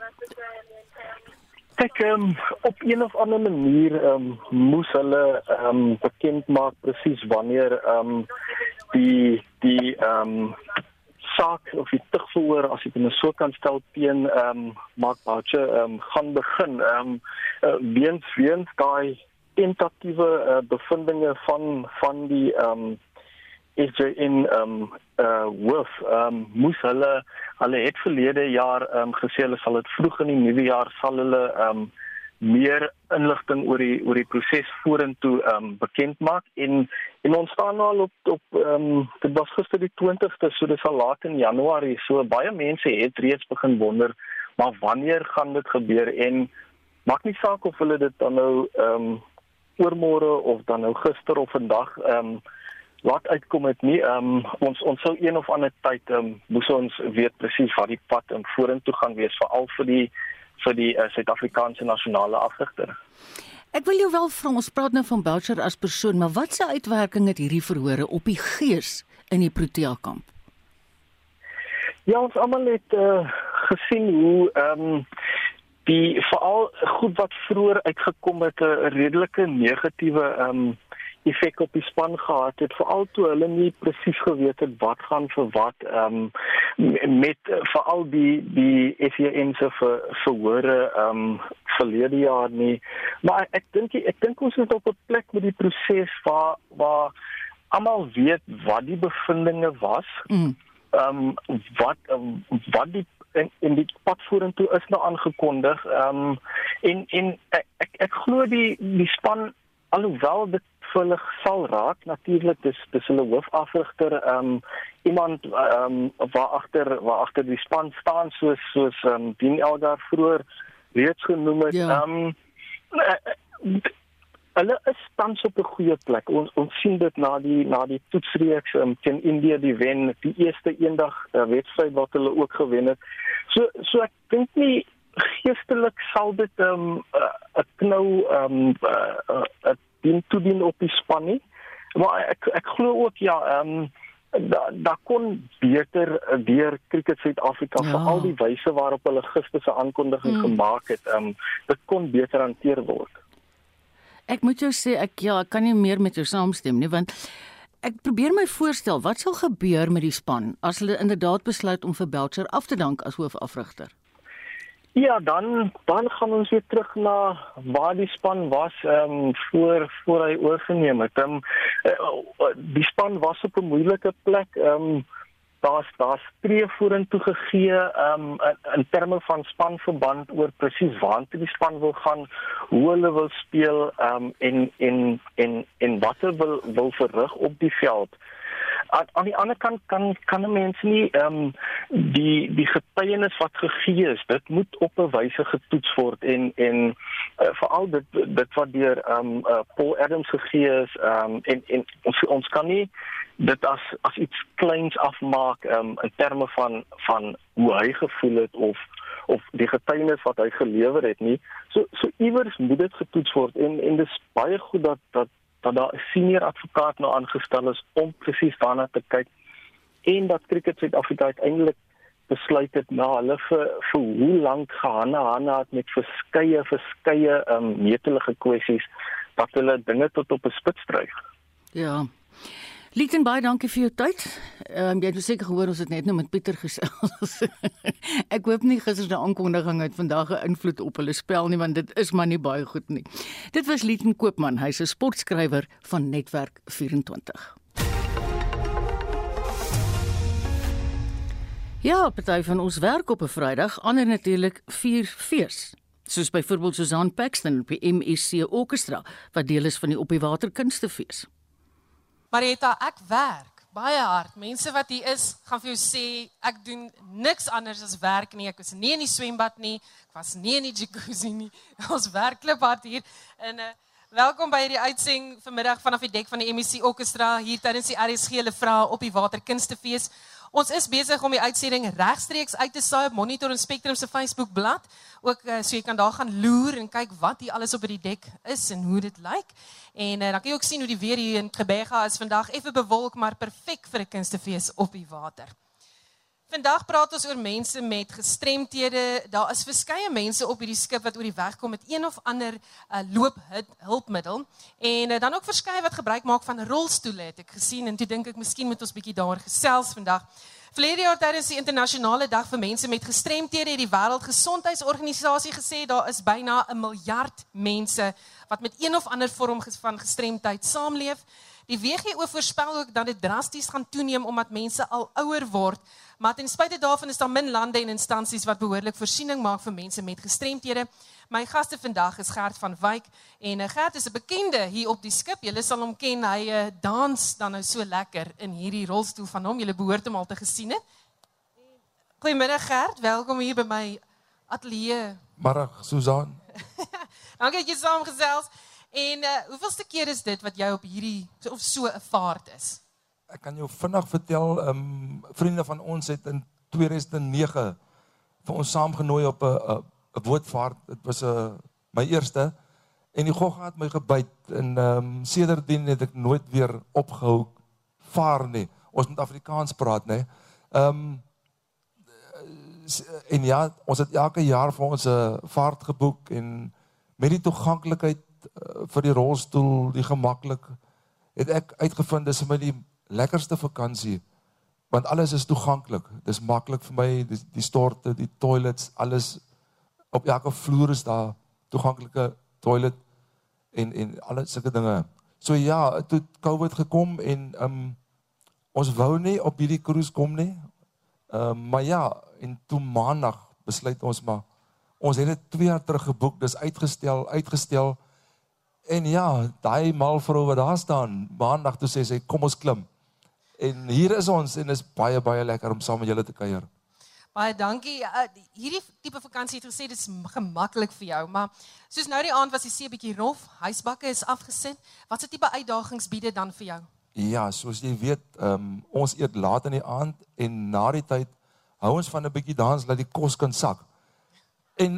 S10: Ek um, op een of ander manier um, moes hulle um, bekend maak presies wanneer um, die die ehm um, saak of die tugverhoor as ek dit so kan stel teen ehm um, Mark Boucher ehm um, gaan begin ehm um, uh, weens weens daai tentatiewe uh, bevindinge van van die ehm um, is in ehm um, uh wolf ehm um, moes hulle hulle het verlede jaar ehm um, gesê hulle sal dit vroeg in die nuwe jaar sal hulle ehm um, meer inligting oor die oor die proses vorentoe ehm um, bekend maak. En en ons staan nou al op op ehm um, dit was gister die 20ste so dis al laat in Januarie. So baie mense het reeds begin wonder maar wanneer gaan dit gebeur? En maak nie saak of hulle dit dan nou ehm um, oormôre of dan nou gister of vandag ehm um, laat uitkom het nie. Ehm um, ons ons sou een of ander tyd ehm um, moes ons weet presies wat die pad in vorentoe gaan wees veral vir die vir die uh, Suid-Afrikaanse nasionale afrigter.
S1: Ek wil jou wel vra, ons praat nou van Belcher as persoon, maar wat se uitwerking het hierdie verhore op die gees in die Protea kamp?
S10: Ja, ons almal het uh, gesien hoe ehm um, die veral goed wat vroeër uitgekom het 'n redelike negatiewe ehm um, effek op die span gehad het veral toe hulle nie presies geweet het wat gaan vir wat ehm um, met veral die die FEN se ver, verhore ehm um, verlede jaar nie maar ek dink ek dink ons is op 'n plek met die proses waar waar almal weet wat die bevindinge was mm. ehm um, wat um, wat die in, in die pad vorentoe is nou aangekondig ehm um, en en ek ek, ek glo die die span alhoewel dit vullig sal raak natuurlik dis dis hulle hoofafrigter ehm um, iemand ehm um, waar agter waar agter die span staan soos soos ehm um, Dean Elgar vroeër reeds genoem het ja. ehm ja. um, hulle is tans op 'n goeie plek ons ons sien dit na die na die toetsreeks um, teen India die wen die eerste eendag uh, wedstryd wat hulle ook gewen het so so ek dink nie geestelik sal dit 'n um, uh, knou ehm um, 'n uh, uh, dien toe dien op die span nie. Maar ek ek glo ook ja, ehm um, daar da kon beter deur Cricket Suid-Afrika ja. vir al die wyse waarop hulle gister se aankondiging hmm. gemaak het, ehm um, dit kon beter hanteer word.
S1: Ek moet jou sê ek ja, ek kan nie meer met jou saamstem nie want ek probeer my voorstel wat sal gebeur met die span as hulle inderdaad besluit om vir Belcher af te dank as hoofafrigter.
S10: Ja, dan dan gaan ons weer terug na waar die span was ehm um, voor voor hy oorgeneem het. Ehm um, die span was op 'n moeilike plek. Ehm um, daar's daar's tree vorentoe gegee um, in, in terme van spanverband oor presies waartoe die span wil gaan, hoe hulle wil speel um, en en en en wat hulle wil wil verrig op die veld. Aan, aan die ander kant kan kan mense nie ehm um, die die getuienis wat gegee is, dit moet op 'n wyse getoets word en en uh, veral dit dit wat deur ehm um, uh, Paul Adams gegee is ehm um, en en ons ons kan nie dit as as iets kleins afmaak um, in terme van van hoe hy gevoel het of of die getuienis wat hy gelewer het nie. So so iewers moet dit getoets word en en dis baie goed dat dat dat daar 'n senior advokaat nou aangestel is om presies daarna te kyk en dat Cricket Suid-Afrika uiteindelik besluit het na hulle vir vir hoe lank gehanne hanne het met verskeie verskeie um, netelige kwessies dat hulle dinge tot op 'n spits dryf.
S1: Ja. Lieten baie dankie vir jou tyd. Ehm um, jy het seker gehoor ons het net nou met Pieter gesels. [laughs] ek hoop nie gister se aankondiging het vandag 'n invloed op hulle spel nie want dit is maar nie baie goed nie. Dit was Lieten Koopman, hy's 'n sportskrywer van Netwerk 24. Ja, party van ons werk op 'n Vrydag, ander natuurlik vier fees. Soos byvoorbeeld Susan Paxton op die MSC Orkestra wat deel is van die Op die Water Kunstefees.
S11: Marita, ek werk baie hard. Mense wat hier is, gaan vir jou sê ek doen niks anders as werk nie. Ek was nie in die swembad nie. Ek was nie in die jacuzzi nie. [laughs] Ons werk klip hard hier. En uh welkom by hierdie uitsending vanmiddag vanaf die dek van die MEC Orkestra hier tydens die RSG hulle vra op die Waterkunstefees. Ons is besig om die uitsending regstreeks uit te saai op Monitor en Spectrum se Facebook bladsy. Ook uh, so jy kan daar gaan loer en kyk wat hier alles op die dek is en hoe dit lyk. En uh, dan kan jy ook sien hoe die weer hier in Gebega is vandag effe bewolk maar perfek vir 'n kunstefees op die water. Vandag praat ons oor mense met gestremthede. Daar is verskeie mense op hierdie skip wat oor die weg kom met een of ander uh, loop hulpmiddel en uh, dan ook verskeie wat gebruik maak van rolstoele het ek gesien en toe dink ek miskien moet ons bietjie daaroor gesels vandag. Verlede jaar tydens die internasionale dag vir mense met gestremthede het die wêreldgesondheidsorganisasie gesê daar is byna 'n miljard mense wat met een of ander vorm van gestremdheid saamleef. Die WHO voorspel ook dat dit drasties gaan toeneem omdat mense al ouer word, maar ten spyte daarvan is daar min lande en instansies wat behoorlik voorsiening maak vir mense met gestremthede. My gaste vandag is Gert van Wyk en eh, Gert is 'n bekende hier op die skip. Julle sal hom ken. Hy uh, dans dan nou so lekker in hierdie rolstoel van hom. Julle behoort hom al te gesien het. Goeiemiddag Gert, welkom hier by my ateljee.
S12: Middag Susan. [laughs]
S11: Dankie dat jy saamgesels. En uh, hoeveelste keer is dit wat jy op hierdie of so 'n vaart is?
S12: Ek kan jou vinnig vertel, ehm um, vriende van ons het in 2009 vir ons saamgenooi op 'n 'n bootvaart. Dit was 'n uh, my eerste en die gogga het my gebyt en ehm um, sedertdien het ek nooit weer opgehou vaar nie. Ons moet Afrikaans praat, nê. Ehm um, en ja, ons het elke jaar vir ons 'n vaart geboek en met die toeganklikheid uh, vir die rolstoel, die gemaklik het ek uitgevind dis vir my die lekkerste vakansie want alles is toeganklik. Dis maklik vir my, die, die storte, die toilets, alles op elke vloer is daar toeganklike toilet en en al sulke dinge. So ja, toe COVID gekom en um ons wou nie op hierdie cruise kom nie. Ehm um, maar ja, en toe maandag besluit ons maar ons het dit 2 jaar terug geboek, dis uitgestel, uitgestel. En ja, daai mal vrou wat daar staan, maandag toe sê sy kom ons klim. En hier is ons en is baie baie lekker om saam met julle te kuier.
S11: Baie dankie. Uh, hierdie tipe vakansie het gesê dit is gemaklik vir jou, maar soos nou die aand was die see bietjie rof, huisbakke is afgesit. Watse tipe uitdagings bied dit dan vir jou?
S12: Ja, soos jy weet, um, ons eet laat in die aand en na die tyd hou ons van 'n bietjie dans dat die kos kan sak. En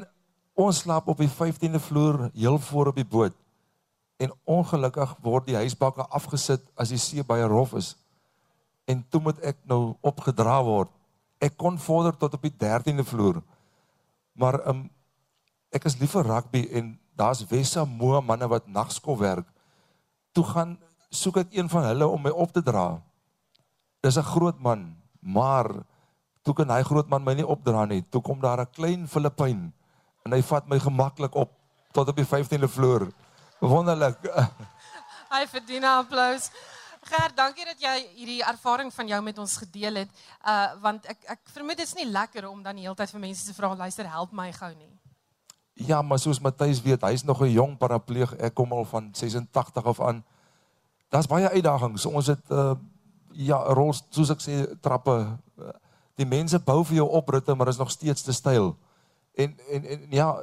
S12: ons slaap op die 15de vloer heel voor op die boot en ongelukkig word die huisbakke afgesit as die see baie rof is. En toe moet ek nou opgedra word. Ek kon vorder tot op die 13de vloer. Maar um ek is lief vir rugby en daar's Wessa Moa manne wat nagskool werk. Toe gaan soek ek een van hulle om my op te dra. Dis 'n groot man, maar toe kan hy groot man my nie opdra nie. Toe kom daar 'n klein Filippyn en hy vat my gemaklik op tot op die 15de vloer. Wonderlik.
S11: Hy verdien 'n applous. Gert, dankie dat jy hierdie ervaring van jou met ons gedeel het. Uh want ek ek vermoed dit is nie lekker om dan die hele tyd vir mense te vra, luister, help my gou nie.
S12: Ja, maar soos Matthys weet, hy's nog 'n jong parapleeg. Ek kom al van 86 af aan. Daar's baie uitdagings. Ons het uh ja, rol soos ek sê trappe. Die mense bou vir jou opritte, maar is nog steeds te styl. En en en ja,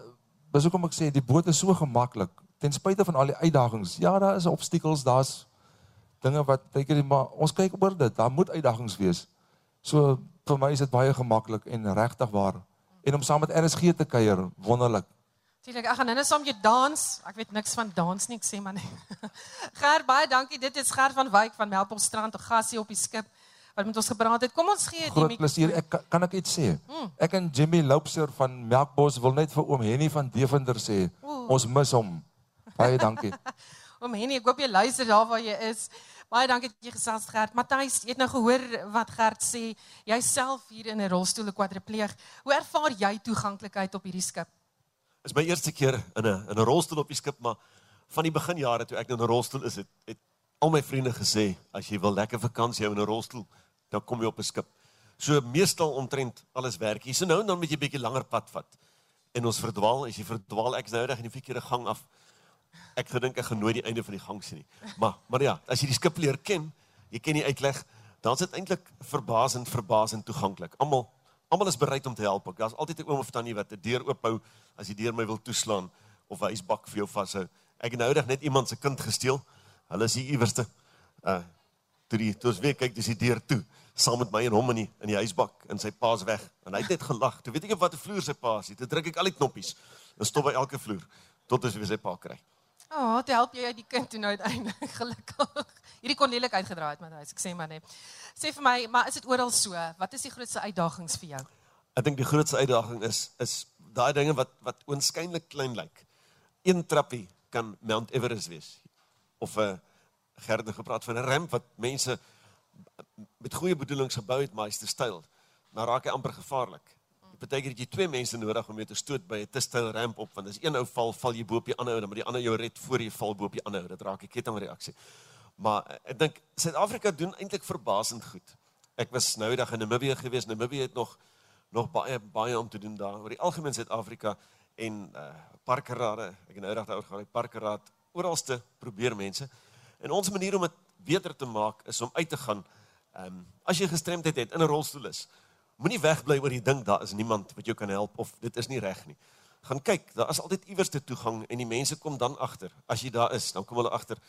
S12: dis hoekom ek sê die boot is so gemaklik ten spyte van al die uitdagings. Ja, daar is obstakels, daar's dinge wat teken nie, maar ons kyk oor dit. Daar moet uitdagings wees. So vir my is dit baie gemaklik en regtig waar. En om saam met RSG te kuier, wonderlik.
S11: Natuurlik, ek gaan nou net saam jou dans. Ek weet niks van dans nie, ek sê maar net. [laughs] Ger, baie dankie. Dit is Ger van Wyk van Melkbosstrand, 'n gasie op die skip wat met ons gepraat het. Kom ons gee die
S12: Groot plesier. Ek kan, kan ek iets sê?
S11: Mm.
S12: Ek en Jimmy Loupser van Melkbos wil net vir oom Henny van Deventer sê,
S11: Oeh.
S12: ons mis hom. Baie dankie. [laughs]
S11: Oom Henny, ek hoop jy luister daar waar jy is. Baie dankie dat jy gesels het, Gert. Matthys, jy het nou gehoor wat Gert sê. Jouself hier in 'n rolstoel, 'n kwadripleeg. Hoe ervaar jy toeganklikheid op hierdie skip?
S13: is my eerste keer in 'n in 'n rolstoel op die skip, maar van die beginjare toe ek nou in 'n rolstoel is, het, het al my vriende gesê as jy wil lekker vakansie hou in 'n rolstoel, dan kom jy op 'n skip. So meestal omtrent alles werk. Hier so nou en dan moet jy 'n bietjie langer pad vat. En ons verdwaal, as jy verdwaal, ek is nou reg in die verkeerde gang af. Ek gedink ek gaan nooit die einde van die gang sien nie. Maar maar ja, as jy die skip leer ken, jy ken die uitleg, dan is dit eintlik verbasend verbasend toeganklik. Almal almal is bereid om te help. Daar's altyd 'n oom of tannie wat 'n deur oophou as die deur my wil toeslaan of 'n ysbak vir jou vashou. Ek het nou net iemand se kind gesteel. Hulle is hier iewerste. Uh toe die toe ons weer kyk, dis die deur toe saam met my en hom in die in die ysbak en sy pa's weg en hy het net gelag. Toe weet ek op watter vloer sy pa is. Toe druk ek al die knoppies en stop by elke vloer tot ons weer sy pa kry.
S11: Ja, oh, dit help jy uit die kind toe nou uiteindelik [laughs] gelukkig. Hierdie kon lelik uitgedraai het met hy, ek sê maar net. Sê vir my, maar is dit oral so? Wat is die grootste uitdagings vir jou?
S13: Ek dink die grootste uitdaging is is daai dinge wat wat oënskynlik klein lyk. Een trappie kan Mount Everest wees. Of 'n uh, gerde gepraat van 'n ramp wat mense met goeie bedoelings gebou het, maar hy's te styl. Nou raak hy amper gevaarlik. Partykeer het jy twee mense nodig om jou te stoot by 'n te styl ramp op, want as een ou val, val jy bo op die ander ou, dan moet die ander jou red voor jy val bo op die ander ou. Dit raak 'n kettingreaksie. Maar ek dink Suid-Afrika doen eintlik verbasend goed. Ek was nou eendag in Namibië gewees. Namibië het nog nog baie baie om te doen daar. Oor die algemeen Suid-Afrika en uh parkerade, ek het nou eendag daaroor gehad, parkeraad oralste probeer mense. En ons manier om dit beter te maak is om uit te gaan. Ehm um, as jy gestremdheid het in 'n rolstoel is, moenie wegbly oor die ding daar is niemand wat jou kan help of dit is nie reg nie. Gaan kyk, daar is altyd iewers te toegang en die mense kom dan agter. As jy daar is, dan kom hulle agter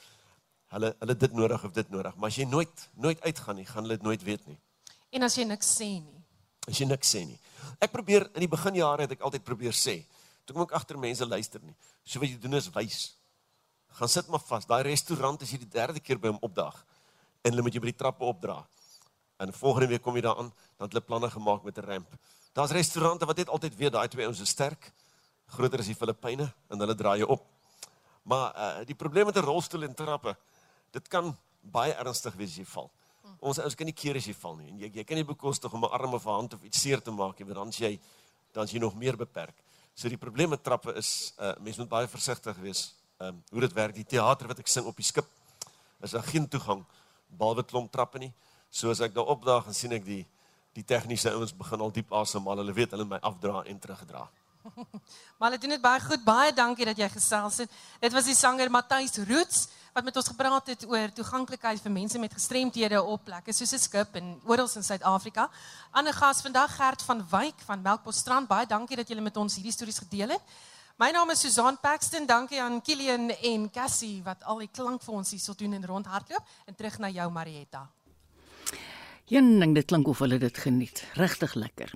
S13: hulle hulle dit nodig of dit nodig. Maar as jy nooit nooit uitgaan nie, gaan hulle dit nooit weet nie.
S11: En as jy niks sê nie.
S13: As jy niks sê nie. Ek probeer in die beginjare het ek altyd probeer sê. Toe kom ek agter mense luister nie. So wat jy doen is wys. Gaan sit maar vas. Daai restaurant as jy die derde keer by hom opdag en hulle moet jy by die trappe opdra. En volgende week kom jy daaraan, dan het hulle planne gemaak met 'n ramp. Daar's restaurante wat net altyd weet daai twee ouens is sterk. Groter as die Filippyne en hulle draai jou op. Maar uh, die probleem met 'n rolstoel en trappe, dit kan baie ernstig wees as jy val. Ons ouens kan nie keer as jy val nie. En jy jy kan nie bekostig om 'n arm of 'n hand of iets seer te maak nie, want dan jy dan jy nog meer beperk. So die probleem met trappe is uh mense moet baie versigtig wees. Ehm um, hoe dit werk, die teater wat ek sing op die skip is daar geen toegang behalwe klomp trappe nie. So as ek daar opdaag en sien ek die die tegniese ouens begin al diep asemhaal. Hulle weet hulle my afdra en teruggedra. [laughs]
S11: Maar hulle doen dit baie goed. Baie dankie dat jy gesels het. Dit was die sanger Matthys Roots wat met ons gepraat het oor toeganklikheid vir mense met gestremthede op plekke soos 'n skip en oral in Suid-Afrika. Ander gas vandag Gert van Wyk van Melkbosstrand. Baie dankie dat julle met ons hierdie stories gedeel het. My naam is Susan Paxton. Dankie aan Kilian en Cassie wat al die klank vir ons hierso doen en rondhardloop en terug na jou Marietta.
S1: Een ding dit klink of hulle dit geniet. Regtig lekker.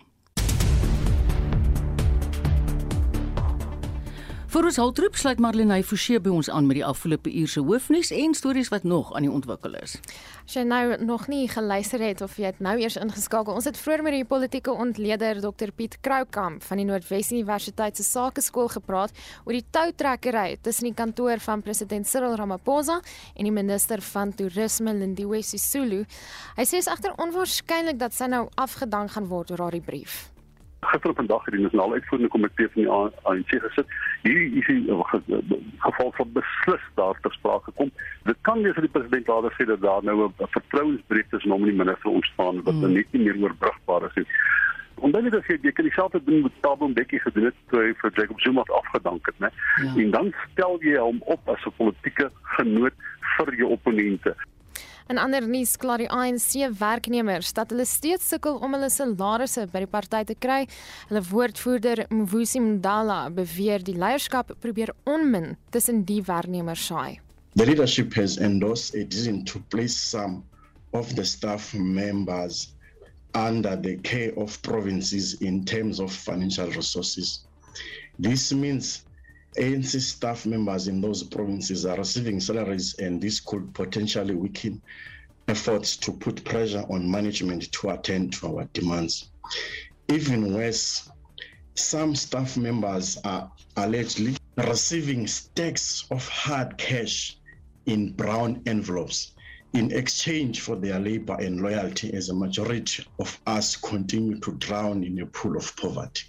S1: Vir ons haltroep sluit Marlene Forsie by ons aan met die afgelope uur se hoofnuus en stories wat nog aan die ontwikkel is.
S3: As jy nou nog nie geluister het of jy het nou eers ingeskakel, ons het vroeër met die politieke ontleder Dr Piet Kroukamp van die Noordwes Universiteit se Sakeskool gepraat oor die toutrekkery tussen die kantoor van president Cyril Ramaphosa en die minister van toerisme Lindiwe Sisulu. Hy sê dit is egter onwaarskynlik dat sy nou afgedank gaan word oor haar brief
S2: gister op vandag het die nasionale uitvoerende komitee van die ANC gesit. Hierdie is 'n geval van beslis daar ter sprake gekom. Dit kan wees dat die president later sê dat daar nou 'n vertrouensbreuk tussen hom en die minister ontstaan wat hmm. net nie meer oorbrugbaar is nie. Omdat dit as jy kan dieselfde doen met Thabo Mbeki gedoen het toe hy vir Jacob Zuma afgedank het, né? Ja. En dan stel jy hom op as 'n politieke genoot vir jou opponente.
S3: En ander nuus kla die ANC werknemers dat hulle steeds sukkel om hulle salarisse by die party te kry. Hulle woordvoerder Mvusi Mdala beweer die leierskap probeer onmin tussen die werknemers saai.
S14: The leadership has endorsed a decision to place some of the staff members under the care of provinces in terms of financial resources. This means ANC staff members in those provinces are receiving salaries, and this could potentially weaken efforts to put pressure on management to attend to our demands. Even worse, some staff members are allegedly receiving stacks of hard cash in brown envelopes in exchange for their labor and loyalty as a majority of us continue to drown in a pool of poverty.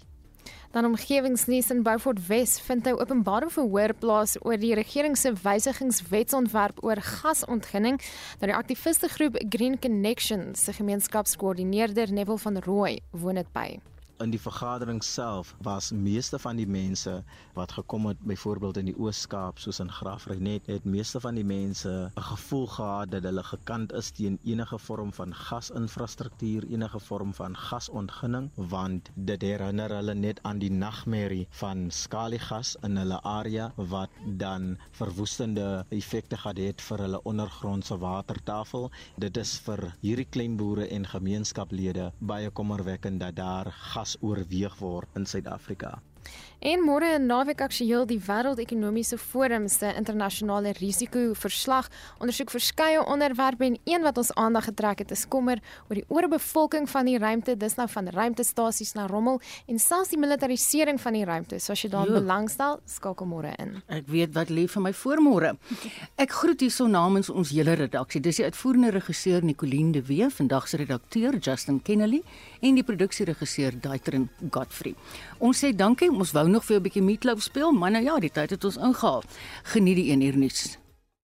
S3: Dan omgewingsnuus in Beaufort Wes vind hy openbare verhoor plaas oor die regering se wysigingswetsontwerp oor gasontginning. Dat die aktiviste groep Green Connection se gemeenskapskoördineerder Neville van Rooi woon dit by
S15: in die vergadering self was meeste van die mense wat gekom het byvoorbeeld in die Oos-Kaap soos in Graafrenet het meeste van die mense 'n gevoel gehad dat hulle gekant is teen enige vorm van gasinfrastruktuur, enige vorm van gasontginning want dit herinner hulle net aan die nagmerrie van skaliegas in hulle area wat dan verwoestende effekte gehad het vir hulle ondergrondse watertafel. Dit is vir hierdie klein boere en gemeenskaplede baie kommerwekkend dat daar gas gas oorweeg word in Suid-Afrika.
S3: En môre in naweek aktueel die Wêreldekonomiese Forum se internasionale risikoverslag. Ondersoek verskeie onderwerpe en een wat ons aandag getrek het is kommer oor die oorbevolking van die ruimte. Dis nou van ruimtestasies na rommel en selfs die militarisering van die ruimte. So as jy daarin belangstel skakel môre in.
S1: Ek weet wat lê vir my voormôre ek groet hierso namens ons hele redaksie. Dis die uitvoerende regisseur Nicoline de Wee vandag se redakteur Justin Kennedy en die produksieregisseur Daitrin Godfrey. Ons sê dankie ons wou nog vir 'n bietjie meatloaf speel, maar nou ja, die tyd het ons ingehaal. Geniet die een uur nuus.